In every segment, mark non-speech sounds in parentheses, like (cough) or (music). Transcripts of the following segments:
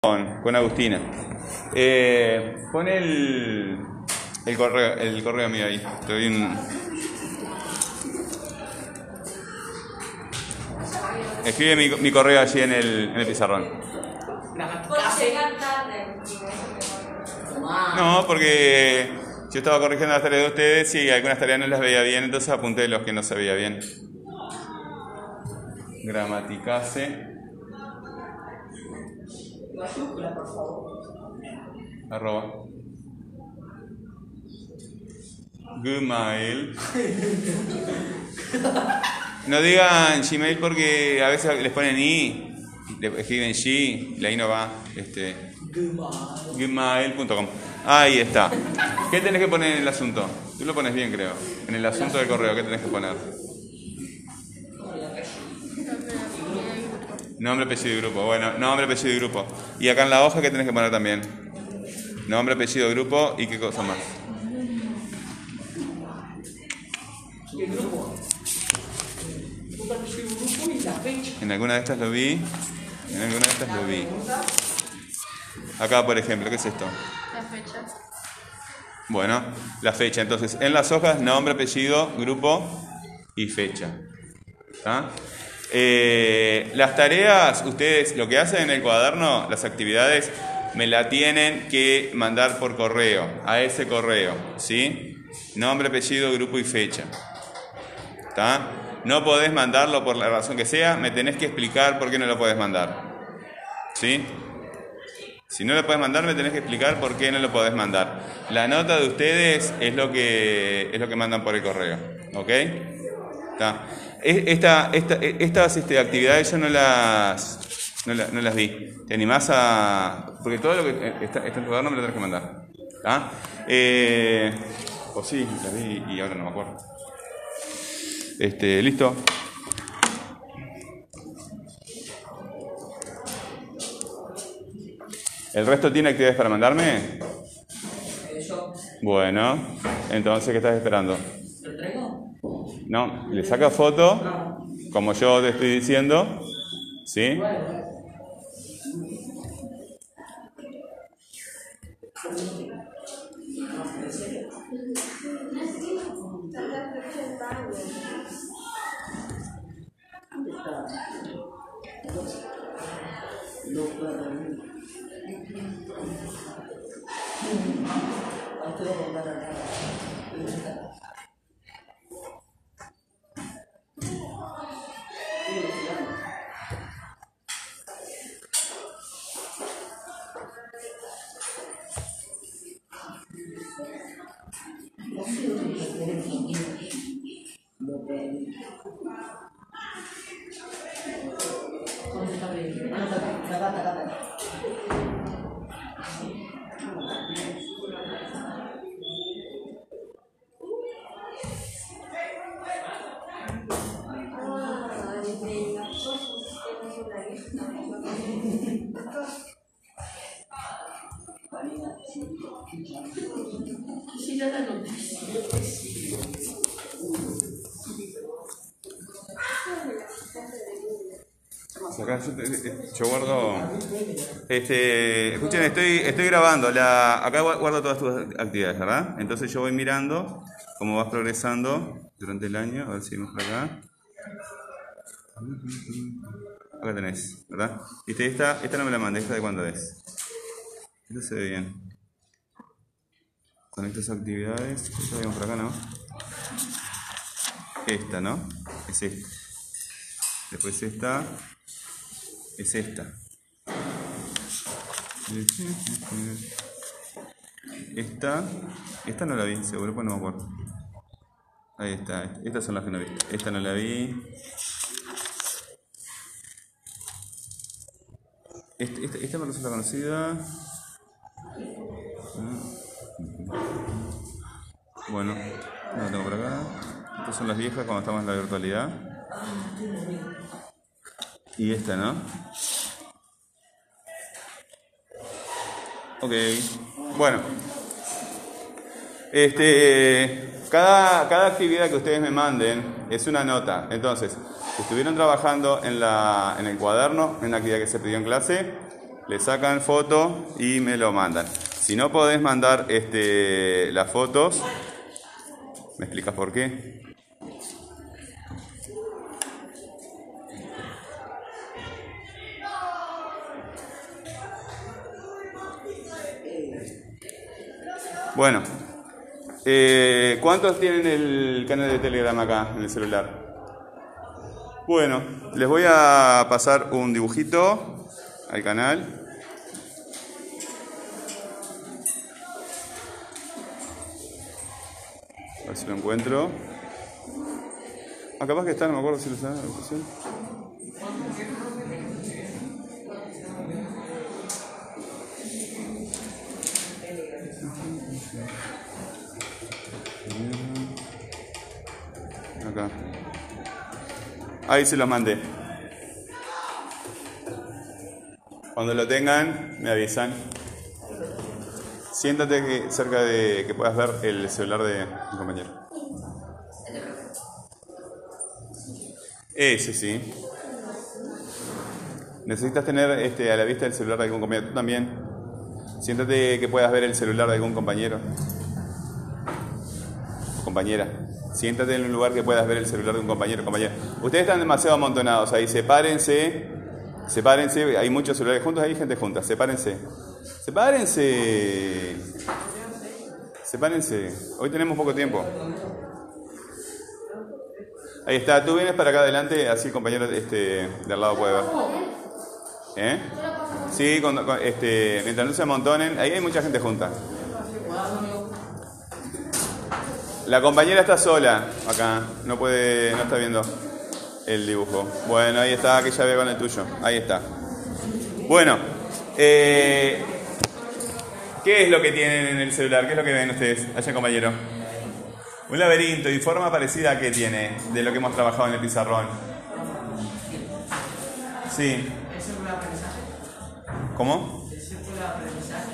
con, Agustina. Eh, pon el, el, correo, el correo mío ahí. Te doy un... Escribe mi, correo allí en el, en el pizarrón. No, porque yo estaba corrigiendo las tareas de ustedes y algunas tareas no las veía bien, entonces apunté los que no se veía bien. Gramaticase. Mayúscula, arroba Gmail. No digan Gmail porque a veces les ponen i, le escriben G, la i no va. Este, gmail.com. Ahí está. ¿Qué tenés que poner en el asunto? Tú lo pones bien, creo. En el asunto del correo, ¿qué tenés que poner? Nombre, apellido y grupo. Bueno, nombre, apellido y grupo. Y acá en la hoja, ¿qué tenés que poner también? Nombre, apellido, grupo y qué cosa más. El grupo. Y la fecha. En alguna de estas lo vi. En alguna de estas lo vi. Acá, por ejemplo, ¿qué es esto? Las fechas. Bueno, la fecha. Entonces, en las hojas, nombre, apellido, grupo y fecha. ¿Está? Eh, las tareas, ustedes lo que hacen en el cuaderno, las actividades, me la tienen que mandar por correo, a ese correo, ¿sí? Nombre, apellido, grupo y fecha. ¿Está? No podés mandarlo por la razón que sea, me tenés que explicar por qué no lo podés mandar. ¿Sí? Si no lo podés mandar, me tenés que explicar por qué no lo podés mandar. La nota de ustedes es lo que, es lo que mandan por el correo. ¿Ok? ¿Está? Es- Esta, esta, estas este, actividades yo no las, no, la- no las vi. ¿Te animás a...? Porque todo lo que eh, está, está en tu cuaderno me lo tenés que mandar. ¿Está? Eh, o sí, las vi y ahora no me acuerdo. Este, ¿Listo? ¿El resto tiene actividades para mandarme? Eso. Bueno, entonces, ¿qué estás esperando? ¿Lo traigo? No, le saca foto, como yo te estoy diciendo, ¿sí? Ah, acá, acá, acá, Este, escuchen, estoy, estoy grabando. La, acá gua- guardo todas tus actividades, ¿verdad? Entonces yo voy mirando cómo vas progresando durante el año. A ver si vemos por acá. Acá tenés, ¿verdad? Viste, esta, esta no me la mandé, esta de cuándo es. Esta se ve bien. Con estas actividades, esta vemos por acá, ¿no? Esta, ¿no? Es esta. Después esta es esta. Esta, esta no la vi, seguro, pues no me acuerdo. Ahí está, estas son las que no vi. Esta no la vi. Este- Esta, esta me resulta conocida. Bueno, no la tengo por acá. Estas son las viejas cuando estamos en la virtualidad. Y esta, ¿no? Ok. Bueno. Este, cada, cada actividad que ustedes me manden es una nota. Entonces, estuvieron trabajando en, la, en el cuaderno, en la actividad que se pidió en clase, le sacan foto y me lo mandan. Si no podés mandar este, las fotos, ¿me explicas por qué? Bueno, eh, ¿cuántos tienen el canal de Telegram acá en el celular? Bueno, les voy a pasar un dibujito al canal. A ver si lo encuentro. Ah, capaz que está, no me acuerdo si lo está en la Ahí se los mandé. Cuando lo tengan, me avisan. Siéntate cerca de que puedas ver el celular de mi compañero. Ese sí. Necesitas tener este, a la vista el celular de algún compañero. Tú también. Siéntate que puedas ver el celular de algún compañero. Compañera. Siéntate en un lugar que puedas ver el celular de un compañero o compañera. Ustedes están demasiado amontonados ahí. Sepárense. Sepárense. Hay muchos celulares juntos, hay gente junta. Sepárense. Sepárense. Sepárense. Hoy tenemos poco tiempo. Ahí está. Tú vienes para acá adelante, así el compañero este, de al lado puede ver. ¿Eh? Sí, este, mientras no se amontonen. Ahí hay mucha gente junta. La compañera está sola acá, no puede, no está viendo el dibujo. Bueno, ahí está, que ya ve con el tuyo. Ahí está. Bueno, eh, ¿qué es lo que tienen en el celular? ¿Qué es lo que ven ustedes, allá compañero? Un laberinto y forma parecida a qué tiene de lo que hemos trabajado en el pizarrón. Sí. ¿Cómo?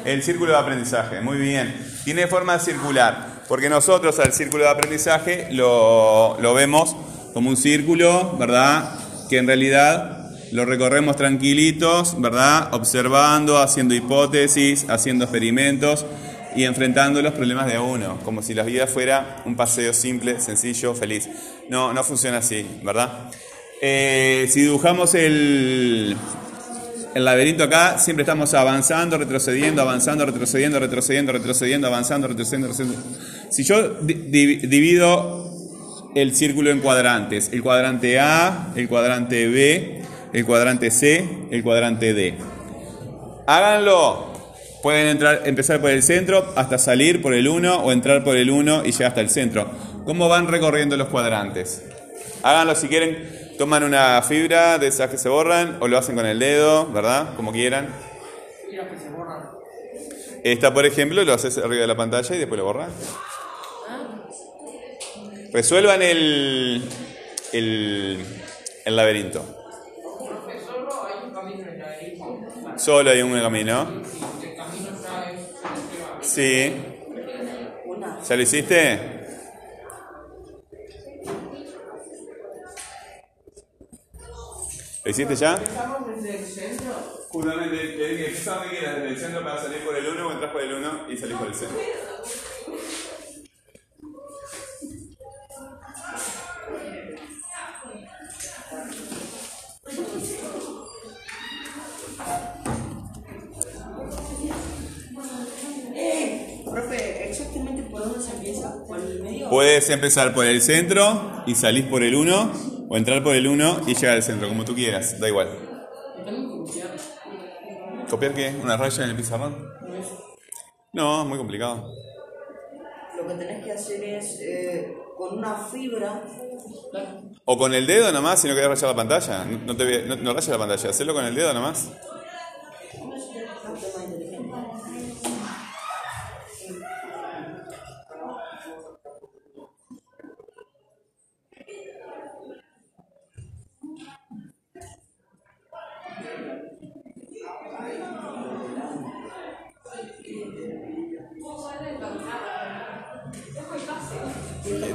El círculo de aprendizaje, muy bien. Tiene forma circular, porque nosotros al círculo de aprendizaje lo, lo vemos como un círculo, ¿verdad? Que en realidad lo recorremos tranquilitos, ¿verdad? Observando, haciendo hipótesis, haciendo experimentos y enfrentando los problemas de uno, como si la vida fuera un paseo simple, sencillo, feliz. No, no funciona así, ¿verdad? Eh, si dibujamos el, el laberinto acá, siempre estamos avanzando, retrocediendo, avanzando, retrocediendo, retrocediendo, retrocediendo, avanzando, retrocediendo, retrocediendo. Si yo di- di- divido el círculo en cuadrantes, el cuadrante A, el cuadrante B, el cuadrante C, el cuadrante D. Háganlo. Pueden entrar, empezar por el centro hasta salir por el 1 o entrar por el 1 y llegar hasta el centro. ¿Cómo van recorriendo los cuadrantes? Háganlo si quieren. Toman una fibra de esas que se borran o lo hacen con el dedo, ¿verdad? Como quieran. Esta, por ejemplo, lo haces arriba de la pantalla y después lo borras. Resuelvan el, el, el laberinto. Solo hay un camino. Sí. ¿Ya lo hiciste? ¿Lo hiciste ya? Justamente, le dije, ¿qué sabe que desde el centro para salir por el 1 o entras por el 1 y salís por el centro? Eh, profe, exactamente por dónde se empieza, por el medio. Puedes empezar por el centro y salís por el 1 o entrar por el 1 y llegar al centro, como tú quieras, da igual. ¿Copiar qué? ¿Una raya en el pizarrón? No, es muy complicado. Lo que tenés que hacer es eh, con una fibra. O con el dedo nomás, si no querés rayar la pantalla. No, te, no, no rayes la pantalla, hacelo con el dedo nomás.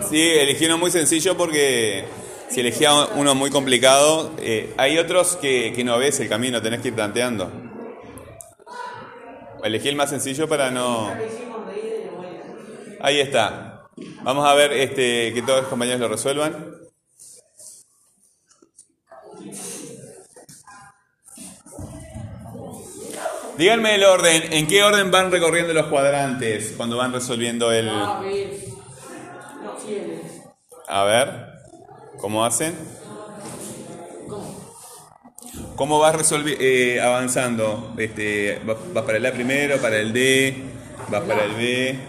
Sí, elegí uno muy sencillo porque si elegía uno muy complicado, eh, hay otros que, que no ves el camino, tenés que ir planteando. Elegí el más sencillo para no... Ahí está. Vamos a ver este, que todos los compañeros lo resuelvan. Díganme el orden. ¿En qué orden van recorriendo los cuadrantes cuando van resolviendo el... A ver, ¿cómo hacen? ¿Cómo vas eh, avanzando? Este, ¿Vas para el A primero, para el D, vas para el B?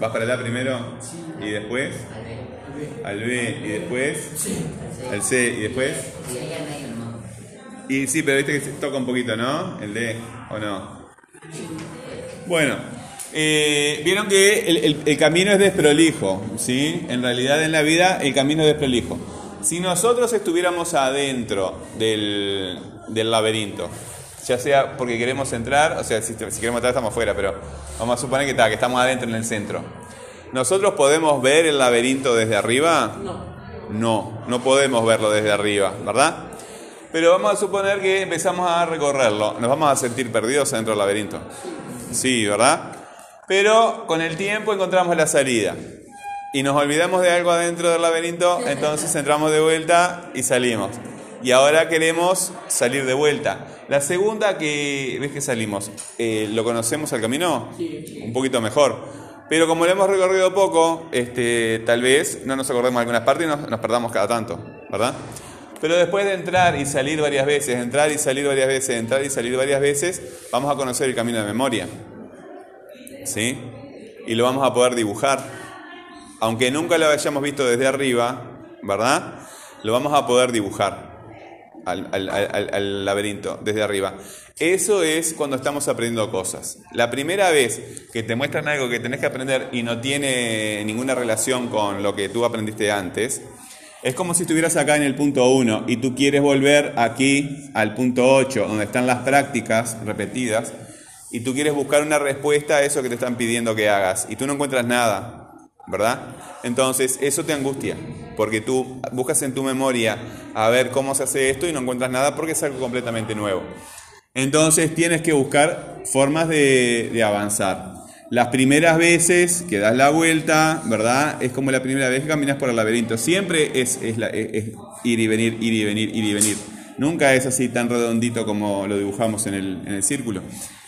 ¿Vas para el A primero? ¿Y después? Al B. ¿Y después? Al C. ¿Y después? Y sí, pero viste que se toca un poquito, ¿no? El D, ¿o no? Bueno, eh, vieron que el, camino es desprolijo, ¿sí? En realidad en la vida el camino es desprolijo. Si nosotros estuviéramos adentro del, del laberinto, ya sea porque queremos entrar, o sea, si, queremos entrar estamos fuera, pero vamos a suponer que, está, que estamos adentro en el centro. ¿Nosotros podemos ver el laberinto desde arriba? No. No, no podemos verlo desde arriba, ¿verdad? Pero vamos a suponer que empezamos a recorrerlo. ¿Nos vamos a sentir perdidos dentro del laberinto? Sí, ¿verdad? Pero con el tiempo encontramos la salida. Y nos olvidamos de algo adentro del laberinto, entonces entramos de vuelta y salimos. Y ahora queremos salir de vuelta. La segunda que ves que salimos, eh, ¿lo conocemos al camino? Sí. Un poquito mejor. Pero como lo hemos recorrido poco, este, tal vez no nos acordemos de algunas partes y nos, nos perdamos cada tanto, ¿verdad? Pero después de entrar y salir varias veces, entrar y salir varias veces, entrar y salir varias veces, vamos a conocer el camino de memoria. ¿Sí? Y lo vamos a poder dibujar. Aunque nunca lo hayamos visto desde arriba, ¿verdad? Lo vamos a poder dibujar al, laberinto desde arriba. Eso es cuando estamos aprendiendo cosas. La primera vez que te muestran algo que tenés que aprender y no tiene ninguna relación con lo que tú aprendiste antes, es como si estuvieras acá en el punto 1 y tú quieres volver aquí al punto 8, donde están las prácticas repetidas, y tú quieres buscar una respuesta a eso que te están pidiendo que hagas, y tú no encuentras nada, ¿verdad? Entonces, eso te angustia, porque tú buscas en tu memoria a ver cómo se hace esto y no encuentras nada porque es algo completamente nuevo. Entonces, tienes que buscar formas de, avanzar. Las primeras veces que das la vuelta, ¿verdad? Es como la primera vez que caminas por el laberinto. Siempre es, ir y venir, ir y venir, ir y venir. Nunca es así tan redondito como lo dibujamos en el, círculo.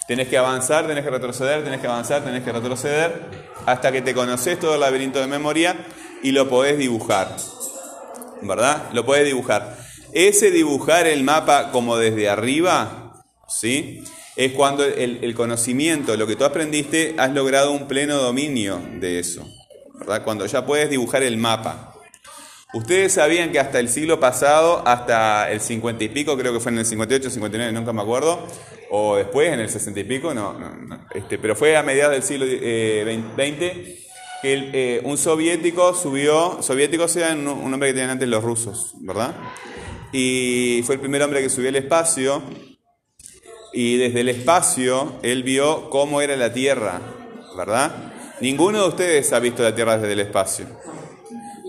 Tenés que avanzar, tenés que retroceder, tenés que avanzar, tenés que retroceder, hasta que te conoces todo el laberinto de memoria y lo podés dibujar. ¿Verdad? Lo podés dibujar. Ese dibujar el mapa como desde arriba, ¿sí? Es cuando el, conocimiento, lo que tú aprendiste, has logrado un pleno dominio de eso. ¿Verdad? Cuando ya puedes dibujar el mapa. Ustedes sabían que hasta el siglo pasado, hasta el 50 y pico, creo que fue en el 58, 59, nunca me acuerdo, o después en el 60 y pico, no, este, pero fue a mediados del siglo eh, que eh, un soviético subió, soviéticos eran un, un, hombre que tenían antes los rusos, ¿verdad? Y fue el primer hombre que subió al espacio y desde el espacio él vio cómo era la Tierra, ¿verdad? Ninguno de ustedes ha visto la Tierra desde el espacio.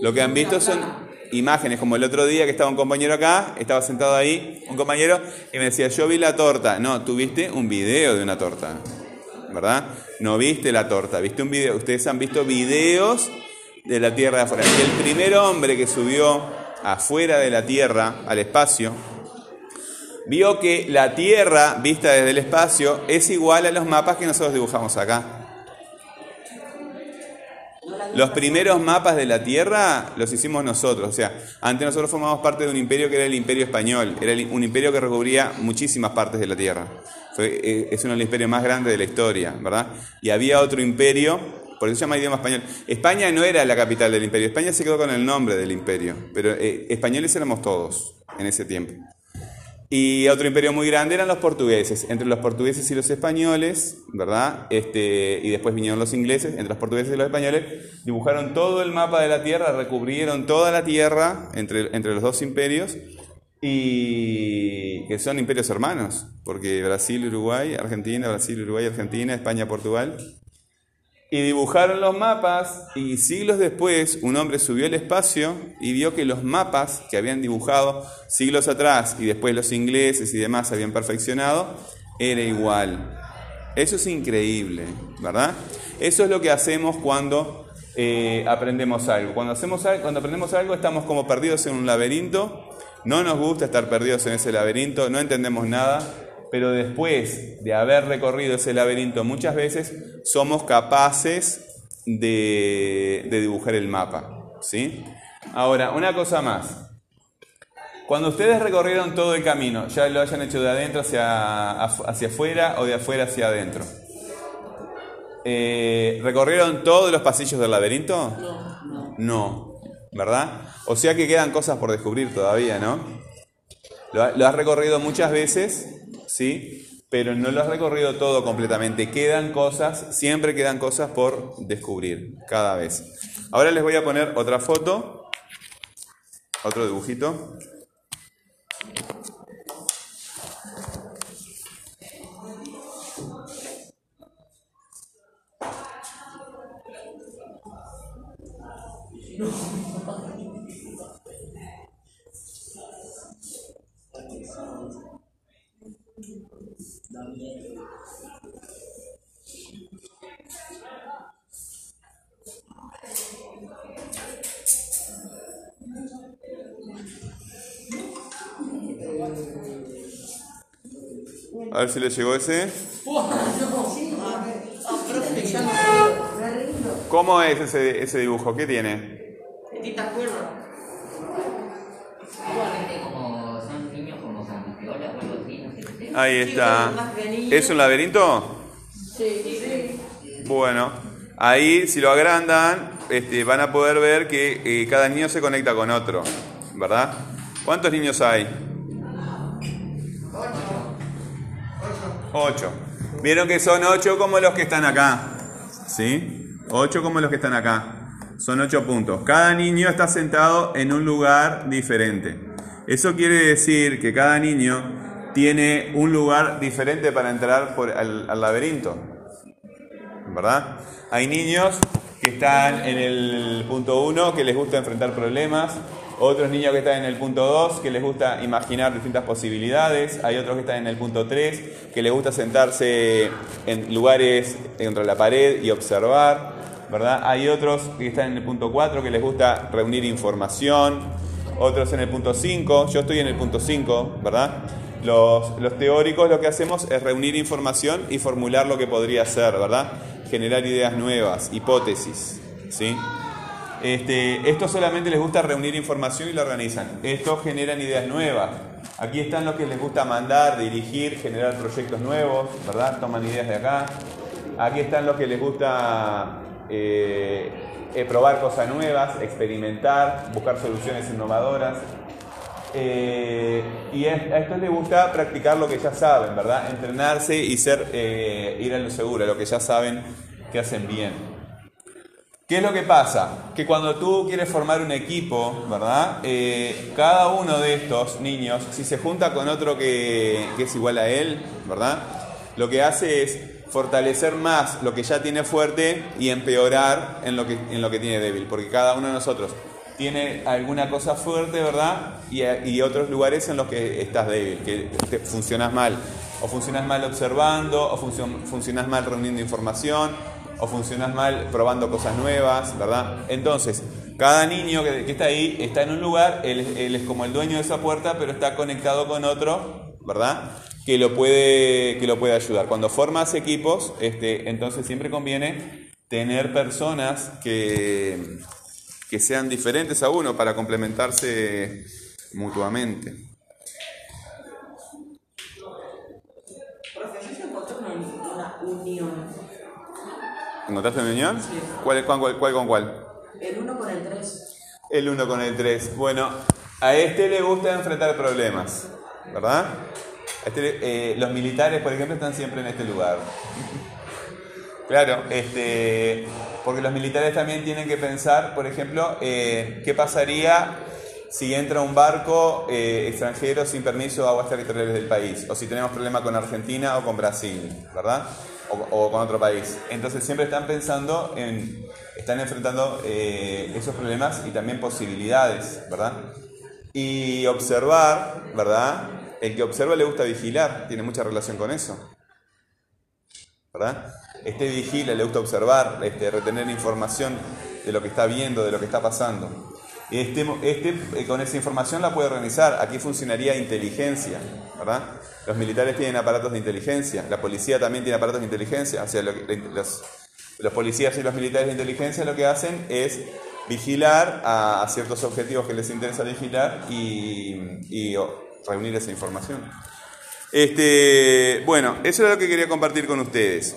Lo que han visto son imágenes, como el otro día que estaba un compañero acá, estaba sentado ahí, un compañero, y me decía, yo vi la torta. No, tú viste un video de una torta, ¿verdad? No viste la torta, viste un video. Ustedes han visto videos de la Tierra de afuera. El primer hombre que subió afuera de la Tierra, al espacio, vio que la Tierra, vista desde el espacio, es igual a los mapas que nosotros dibujamos acá. Los primeros mapas de la Tierra los hicimos nosotros. O sea, antes nosotros formamos parte de un imperio que era el Imperio Español. Era un imperio que recubría muchísimas partes de la Tierra. Eh, es uno de los imperios más grandes de la historia, ¿verdad? Y había otro imperio, por eso se llama idioma español. España no era la capital del imperio. España se quedó con el nombre del imperio. Pero eh, españoles éramos todos en ese tiempo. Y otro imperio muy grande eran los portugueses. Entre los portugueses y los españoles, ¿verdad? Este, y después vinieron los ingleses, entre los portugueses y los españoles, dibujaron todo el mapa de la Tierra, recubrieron toda la Tierra entre, entre los dos imperios, y que son imperios hermanos, porque Brasil, Uruguay, Argentina, Brasil, Uruguay, Argentina, España, Portugal, y dibujaron los mapas y siglos después un hombre subió al espacio y vio que los mapas que habían dibujado siglos atrás y después los ingleses y demás habían perfeccionado, era igual. Eso es increíble, ¿verdad? Eso es lo que hacemos cuando eh, aprendemos algo. Cuando, hacemos, cuando aprendemos algo estamos como perdidos en un laberinto. No nos gusta estar perdidos en ese laberinto, no entendemos nada, pero después de haber recorrido ese laberinto muchas veces, somos capaces de, de dibujar el mapa. ¿sí? Ahora, una cosa más. Cuando ustedes recorrieron todo el camino, ya lo hayan hecho de adentro hacia, hacia afuera o de afuera hacia adentro. Eh, ¿Recorrieron todos los pasillos del laberinto? No, no. No, ¿verdad? O sea que quedan cosas por descubrir todavía, ¿no? Lo, lo has recorrido muchas veces, ¿sí? Pero no lo has recorrido todo completamente. Quedan cosas, siempre quedan cosas por descubrir, cada vez. Ahora les voy a poner otra foto, otro dibujito. A ver si le llegó ese. ¿Cómo es ese, ese dibujo? ¿Qué tiene? Ahí está. ¿Es un laberinto? Sí, sí. Bueno, ahí si lo agrandan, este, van a poder ver que eh, cada niño se conecta con otro, ¿verdad? ¿Cuántos niños hay? Ocho. Vieron que son ocho como los que están acá, ¿sí? Ocho como los que están acá. Son ocho puntos. Cada niño está sentado en un lugar diferente. Eso quiere decir que cada niño tiene un lugar diferente para entrar al laberinto. ¿verdad? Hay niños que están en el punto 1 que les gusta enfrentar problemas, otros niños que están en el punto 2 que les gusta imaginar distintas posibilidades, hay otros que están en el punto 3 que les gusta sentarse en lugares contra la pared y observar, ¿verdad? Hay otros que están en el punto 4 que les gusta reunir información, otros en el punto 5, yo estoy en el punto 5, ¿verdad? Los, teóricos lo que hacemos es reunir información y formular lo que podría ser, ¿verdad? Generar ideas nuevas, hipótesis, ¿sí? Este, esto solamente les gusta reunir información y lo organizan. Estos generan ideas nuevas. Aquí están los que les gusta mandar, dirigir, generar proyectos nuevos, ¿verdad? Toman ideas de acá. Aquí están los que les gusta eh, eh, probar cosas nuevas, experimentar, buscar soluciones innovadoras. Eh, y a estos les gusta practicar lo que ya saben, ¿verdad? Entrenarse y ser, eh, ir a lo seguro, lo que ya saben que hacen bien. ¿Qué es lo que pasa? Que cuando tú quieres formar un equipo, ¿verdad? Eh, cada uno de estos niños, si se junta con otro que, que es igual a él, ¿verdad? Lo que hace es fortalecer más lo que ya tiene fuerte y empeorar en lo que, en lo que tiene débil, porque cada uno de nosotros tiene alguna cosa fuerte, ¿verdad? Y, otros lugares en los que estás débil, que te funcionas mal. O funcionas mal observando, o funcion- funcionas mal reuniendo información, o funcionas mal probando cosas nuevas, ¿verdad? Entonces, cada niño que, que está ahí está en un lugar, él, él es como el dueño de esa puerta, pero está conectado con otro, ¿verdad? Que lo puede, que lo puede ayudar. Cuando formas equipos, este, entonces siempre conviene tener personas que, que sean diferentes a uno para complementarse mutuamente. Profe, yo ya encontré una, unión. ¿Encontraste una unión? Sí. ¿Cuál, cuál, cuál con cuál? El 1 con el 3. El 1 con el 3. Bueno, a este le gusta enfrentar problemas, ¿verdad? Este eh, los militares, por ejemplo, están siempre en este lugar. (laughs) Claro, este, porque los militares también tienen que pensar, por ejemplo, eh, qué pasaría si entra un barco eh, extranjero sin permiso a aguas territoriales del país, o si tenemos problema con Argentina o con Brasil, ¿verdad? O, o con otro país. Entonces siempre están pensando en, están enfrentando eh, esos problemas y también posibilidades, ¿verdad? Y observar, ¿verdad? El que observa le gusta vigilar, tiene mucha relación con eso. ¿verdad? Este vigila, le gusta observar, este, retener información de lo que está viendo, de lo que está pasando. Este, este eh, con esa información la puede organizar. Aquí funcionaría inteligencia, ¿verdad? Los militares tienen aparatos de inteligencia, la policía también tiene aparatos de inteligencia. O sea, lo que- los, los policías y los militares de inteligencia lo que hacen es vigilar a, a ciertos objetivos que les interesa vigilar y, y, o, reunir esa información. Este, bueno, eso es lo que quería compartir con ustedes.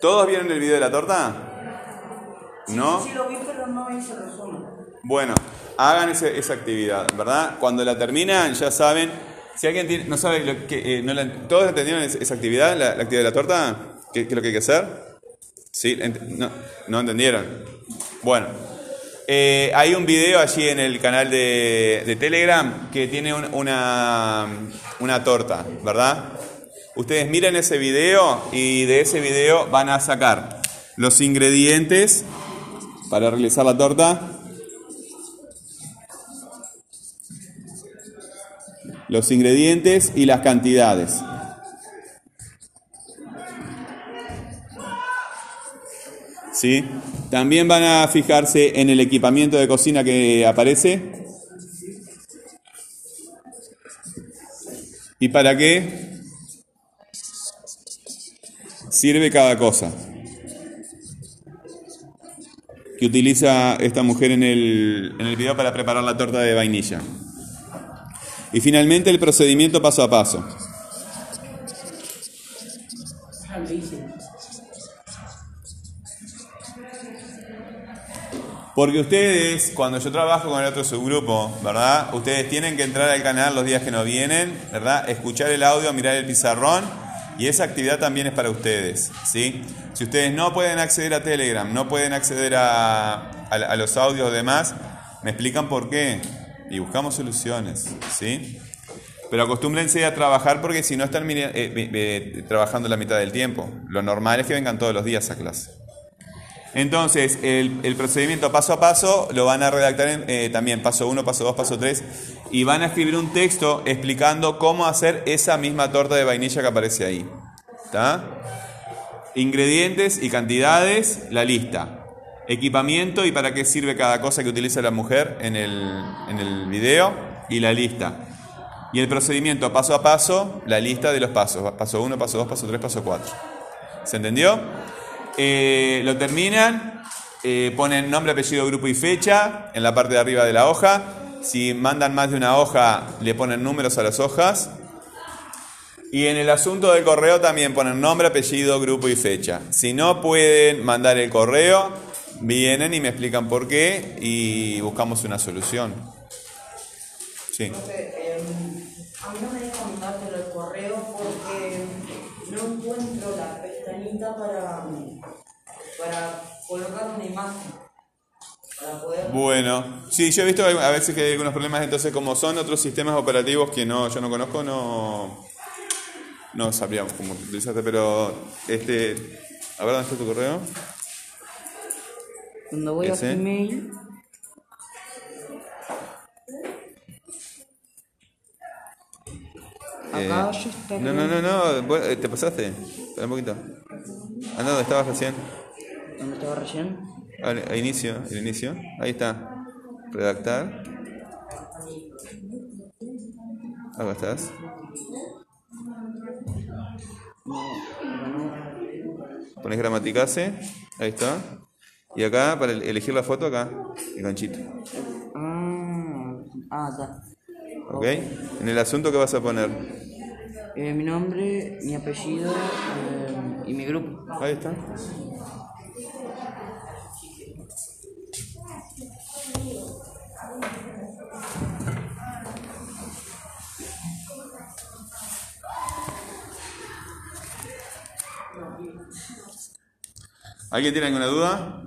¿Todos vieron el video de la torta? ¿No? Sí lo vi, pero no hice resumen. Bueno, hagan ese- esa actividad, ¿verdad? Cuando la terminan, ya saben. Si alguien tiene- no sabe lo que. eh, no la- ¿Todos entendieron esa, actividad, la, la actividad de la torta? ¿Qué, qué es lo que hay que hacer? ¿Sí? No, ¿No entendieron? Bueno, eh, hay un video allí en el canal de, de Telegram que tiene un- una, una torta, ¿verdad? Ustedes miren ese video y de ese video van a sacar los ingredientes para realizar la torta. Los ingredientes y las cantidades. ¿Sí? También van a fijarse en el equipamiento de cocina que aparece. ¿Y para qué sirve cada cosa? Que utiliza esta mujer en el, en el video para preparar la torta de vainilla. Y finalmente el procedimiento paso a paso. Porque ustedes, cuando yo trabajo con el otro subgrupo, ¿verdad? Ustedes tienen que entrar al canal los días que no vienen, ¿verdad? Escuchar el audio, mirar el pizarrón. Y esa actividad también es para ustedes, ¿sí? Si ustedes no pueden acceder a Telegram, no pueden acceder a, a, los audios demás, me explican por qué. Y buscamos soluciones, ¿sí? Pero acostúmbrense a trabajar porque si no están eh, trabajando la mitad del tiempo. Lo normal es que vengan todos los días a clase. Entonces, el, procedimiento paso a paso lo van a redactar eh, también paso 1, paso 2, paso 3 y van a escribir un texto explicando cómo hacer esa misma torta de vainilla que aparece ahí. ¿Está? Ingredientes y cantidades, la lista. Equipamiento y para qué sirve cada cosa que utiliza la mujer en el, en el video y la lista. Y el procedimiento paso a paso, la lista de los pasos. Paso 1, paso 2, paso 3, paso 4. ¿Se entendió? Eh, lo terminan, eh, ponen nombre, apellido, grupo y fecha en la parte de arriba de la hoja. Si mandan más de una hoja, le ponen números a las hojas. Y en el asunto del correo también ponen nombre, apellido, grupo y fecha. Si no pueden mandar el correo, vienen y me explican por qué y buscamos una solución. Sí. Em, a mí no me deja mandártelo el correo porque no encuentro la pestañita para, para colocar una imagen. Para poder. Bueno, sí, yo he visto a veces que hay algunos problemas, entonces como son otros sistemas operativos que no, yo no conozco, no, no sabríamos cómo utilizarte, pero este, a ver, ¿dónde está tu correo? Cuando voy Ese. a Gmail, acá Eh, ya está. no, no, no, no, eh, te pasaste, Espera un poquito. Ah, no, ¿dónde estabas recién? ¿Dónde estaba recién? Al, a inicio, el inicio, ahí está, redactar. Acá estás. Pones gramaticase, ahí está. Y acá, para el- elegir la foto, acá, el ganchito. Ah, ah, está. ¿Ok? En el asunto, ¿qué vas a poner? Eh, mi nombre, mi apellido eh, y mi grupo. Ahí está. ¿Alguien tiene alguna duda?